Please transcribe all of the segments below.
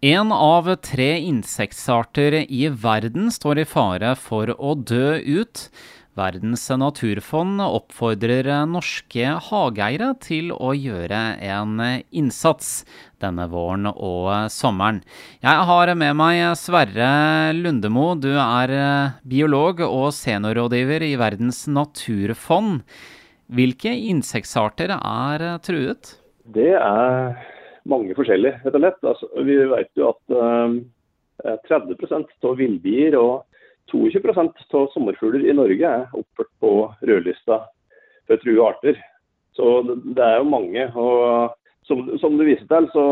En av tre insektsarter i verden står i fare for å dø ut. Verdens naturfond oppfordrer norske hageeiere til å gjøre en innsats denne våren og sommeren. Jeg har med meg Sverre Lundemo. Du er biolog og seniorrådgiver i Verdens naturfond. Hvilke insektsarter er truet? Det er mange forskjellige, rett og slett. Altså, vi vet jo at eh, 30% av villbier og 22% av sommerfugler i Norge er oppført på rødlista for true arter. Så det er jo mange. og Som, som du viser til, så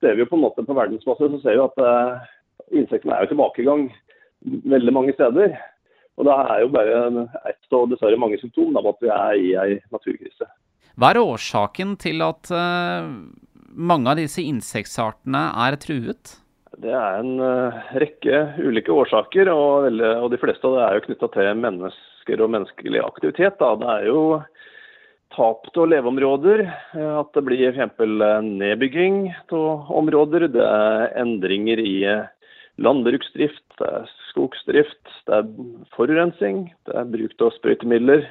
ser vi jo på en måte på verdensbasis så ser vi at eh, insektene er jo tilbakegang veldig mange steder. Og det er jo bare ett og dessverre mange symptomer på at vi er i ei naturkrise. Hva er årsaken til at uh, mange av disse insektsartene er truet? Det er en uh, rekke ulike årsaker, og, og, de fleste av det er jo knytta til mennesker og menneskelig aktivitet. Da. Det er jo tap av leveområder, eh, at det blir f.eks. nedbygging av områder. Det er endringer i eh, landbruksdrift, det er skogsdrift, det er forurensning, det er bruk av sprøytemidler.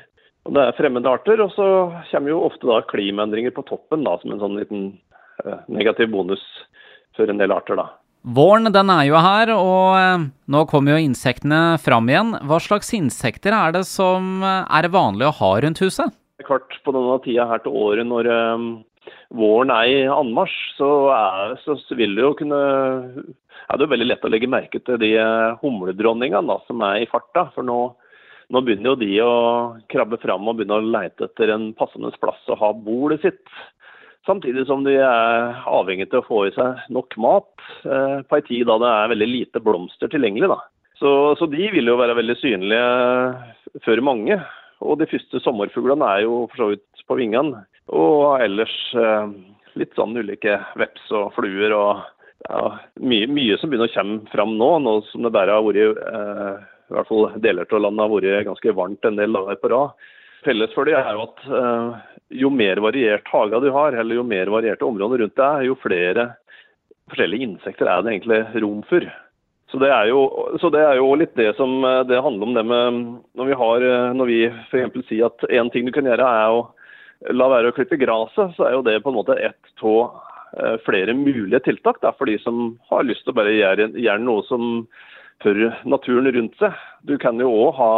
Og det er fremmede arter, og så kommer jo ofte da klimaendringer på toppen da, som en sånn liten Eh, negativ bonus for en del arter, da. Våren den er jo her, og eh, nå kommer jo insektene fram igjen. Hva slags insekter er det som eh, er vanlig å ha rundt huset? Kvart På denne tida her til året når våren er i anmarsj, så, så, vil det jo kunne er det jo veldig lett å legge merke til de humledronningene som er i farta. For nå, nå begynner jo de å krabbe fram og begynne å leite etter en passende plass å ha bolet sitt. Samtidig som de er avhengig til å få i seg nok mat eh, på en tid da det er veldig lite blomster tilgjengelig. Da. Så, så, de vil jo være veldig synlige for mange. Og de første sommerfuglene er jo for så vidt på vingene. Og ellers eh, litt sånn ulike veps og fluer og ja, mye, mye, som begynner å komme fram nå, nå som det bare har vært eh, i hvert fall deler av landet har vært ganske varmt en del dager på rad. Felles for det er jo at eh, jo mer variert hage du har, eller jo mer varierte områder rundt deg, jo flere forskjellige insekter er det egentlig rom for. Så det er jo, det er jo litt det som eh, det handler om det med Når vi, har, eh, når vi f.eks. sier at én ting du kan gjøre er å la være å klippe gresset, så er jo det på en måte ett av flere mulige tiltak da, for de som har lyst til å bare gjøre, gjøre noe som for naturen rundt seg. Du kan jo òg ha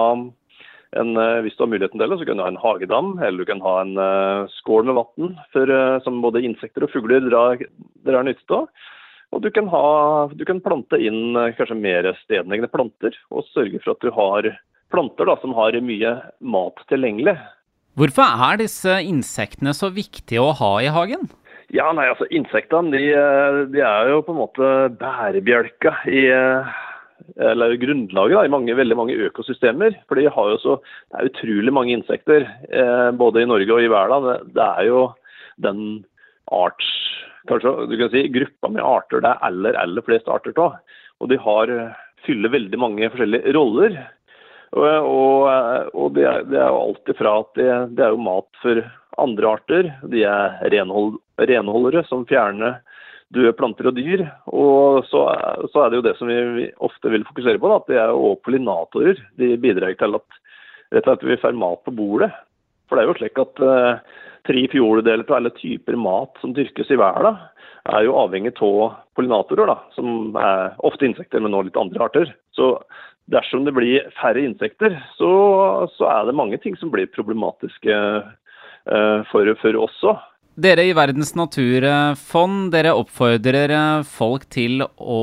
en, eh, hvis du har muligheten til det, så kan du ha en hagedam, eller du kan ha en uh, skål med vann uh, som både insekter og fugler drar, drar nytte av. Og du kan, ha, du kan plante inn kanskje mer stedegne planter, og sørge for at du har planter da, som har mye mat tilgjengelig. Hvorfor er disse insektene så viktige å ha i hagen? Ja, nei, altså Insektene de, de er jo på en måte bærebjelka i eller grunnlaget da, i mange, veldig mange økosystemer. For de har jo så, Det er utrolig mange insekter, eh, både i Norge og i verden. Det, det, er jo den arts, kanskje du kan si, gruppa med arter det er aller, aller flest arter av. Og de har, fyller veldig mange forskjellige roller. Og, og, og det, er, det, er, jo alt ifra at det, det, er jo mat for andre arter. De er renhold, renholdere som fjerner døde planter og dyr. Og så, så, er det jo det som vi ofte vil fokusere på, da, at det er jo pollinatorer. De bidrar til at, rett og slett vi får mat på bordet. For det er jo slik at eh, tre fjerdedeler av alle typer mat som dyrkes i verden, er jo avhengig av pollinatorer, da, som er ofte insekter, men nå litt andre arter. Så dersom det blir færre insekter, så, så er det mange ting som blir problematiske eh, for, for oss òg. Dere i Verdens naturfond dere oppfordrer eh, folk til å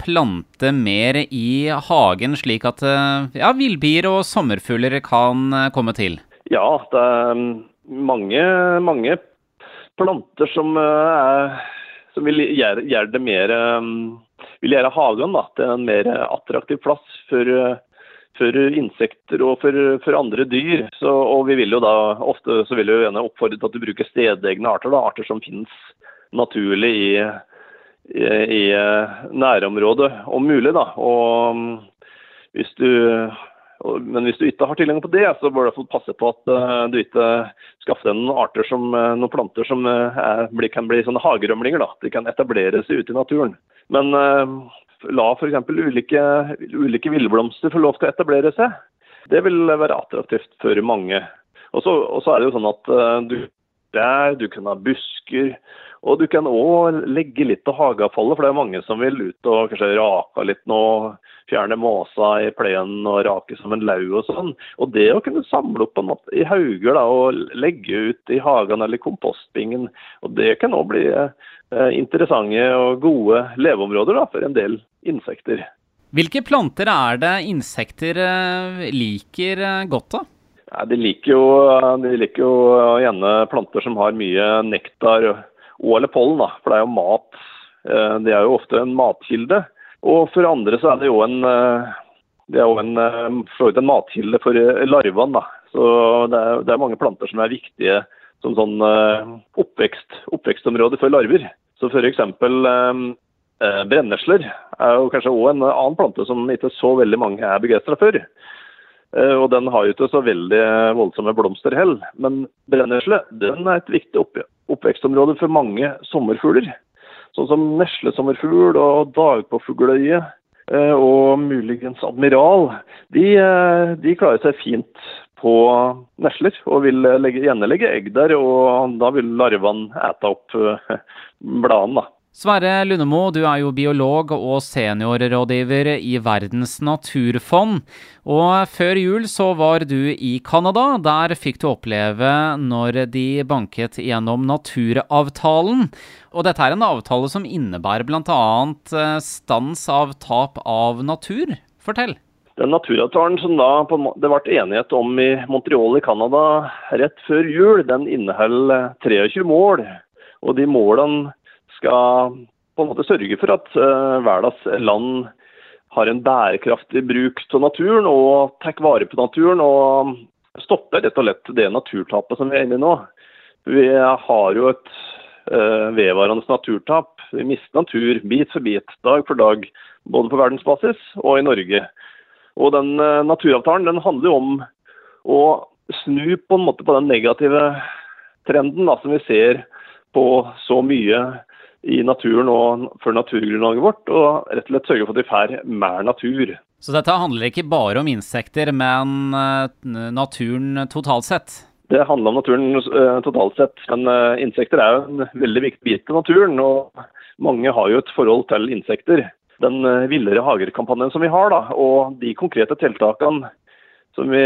plante mer i hagen, slik at eh, ja, villbier og sommerfugler kan eh, komme til? Ja, det er mm, mange, mange planter som, er, som vil gjøre, gjøre, det mer mm, Vil gjøre hagen da, til en mer attraktiv plass for for insekter og for, for andre dyr. Så, og vi vil jo da ofte så vil vi jo gjerne oppfordre til at du bruker stedegne arter, da, arter som finnes naturlig i, i, i nærområdet om mulig. da, og hvis du men hvis du ikke har tilgang på det, så bør du passe på at uh, du ikke skaffer deg noen arter som, uh, noen planter som er, kan bli sånne hagerømlinger. da. De kan etablere seg ute i naturen. Men la f.eks. ulike, ulike villblomster få lov til å etablere seg. Det vil være attraktivt for mange. Og så, er det jo sånn at uh, du, der, du kan ha busker. Og du kan òg legge litt av hageavfallet, for det er mange som vil ut og kanskje rake litt nå. Fjerne måsa i plenen og rake som en lau og sånn. Og det å kunne samle opp måte, i hauger da, og legge ut i hagen eller kompostbingen, og det kan òg bli eh, interessante og gode leveområder da, for en del insekter. Hvilke planter er det insekter eh, liker eh, godt av? Ja, de, liker jo, de liker jo gjerne planter som har mye nektar og eller pollen, da, for det er jo mat. Eh, det er jo ofte en matkilde. Og for andre så er det jo en, det er jo en, en matkilde for larvene. da. Så det er, det er, mange planter som er viktige som sånn oppvekst, oppvekstområde for larver. Så f.eks. Eh, brennesler er jo kanskje òg en annen plante som ikke så veldig mange er begeistra for. Eh, og den har jo ikke så veldig voldsomme blomster heller. Men brennesle den er et viktig opp oppvekstområde for mange sommerfugler. Sånn som neslesommerfugl og dagpåfugleøye eh, og muligens admiral. De, de, klarer seg fint på nesler og vil legge, gjerne egg der. Og da vil larvene ete opp bladene. Sverre Lundemo, du er jo biolog og seniorrådgiver i Verdens naturfond. Og før jul så var du i Canada. Der fikk du oppleve når de banket gjennom naturavtalen. Og dette er en avtale som innebærer bl.a. Eh, stans av tap av natur. Fortell. Den naturavtalen som da det ble enighet om i Montreal i Canada rett før jul, den inneholder 23 mål. Og de målene skal på en måte sørge for at uh, verdens land har en bærekraftig bruk av naturen og tar vare på naturen og stopper rett og slett det naturtapet som vi er inne i nå. Vi har jo et uh, vedvarende naturtap. Vi mister natur bit for bit, dag for dag, både på verdensbasis og i Norge. Og den uh, naturavtalen den handler jo om å snu på en måte på den negative trenden da, som vi ser på så mye i naturen og for naturgrunnlaget vårt, og rett og slett sørge for at vi får mer natur. Så dette handler ikke bare om insekter, men eh, naturen totalt sett? Det handler om naturen uh, totalt sett, men uh, insekter er jo en veldig viktig bit av naturen. Og mange har jo et forhold til insekter. Den villere hager-kampanjen som vi har, da, og de konkrete tiltakene som vi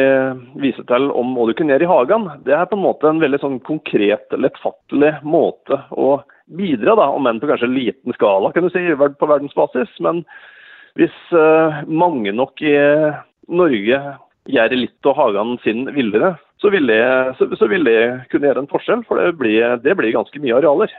viser til om hva du kunne gjøre i hagen, det er på en måte en veldig sånn konkret, lettfattelig måte å bidra, da, om enn på kanskje liten skala, kan du si, på verdensbasis. Men hvis uh, mange nok i Norge gjør litt av hagen sin villere, så vil, det, så vil det kunne gjøre en forskjell. For det blir, det blir ganske mye arealer.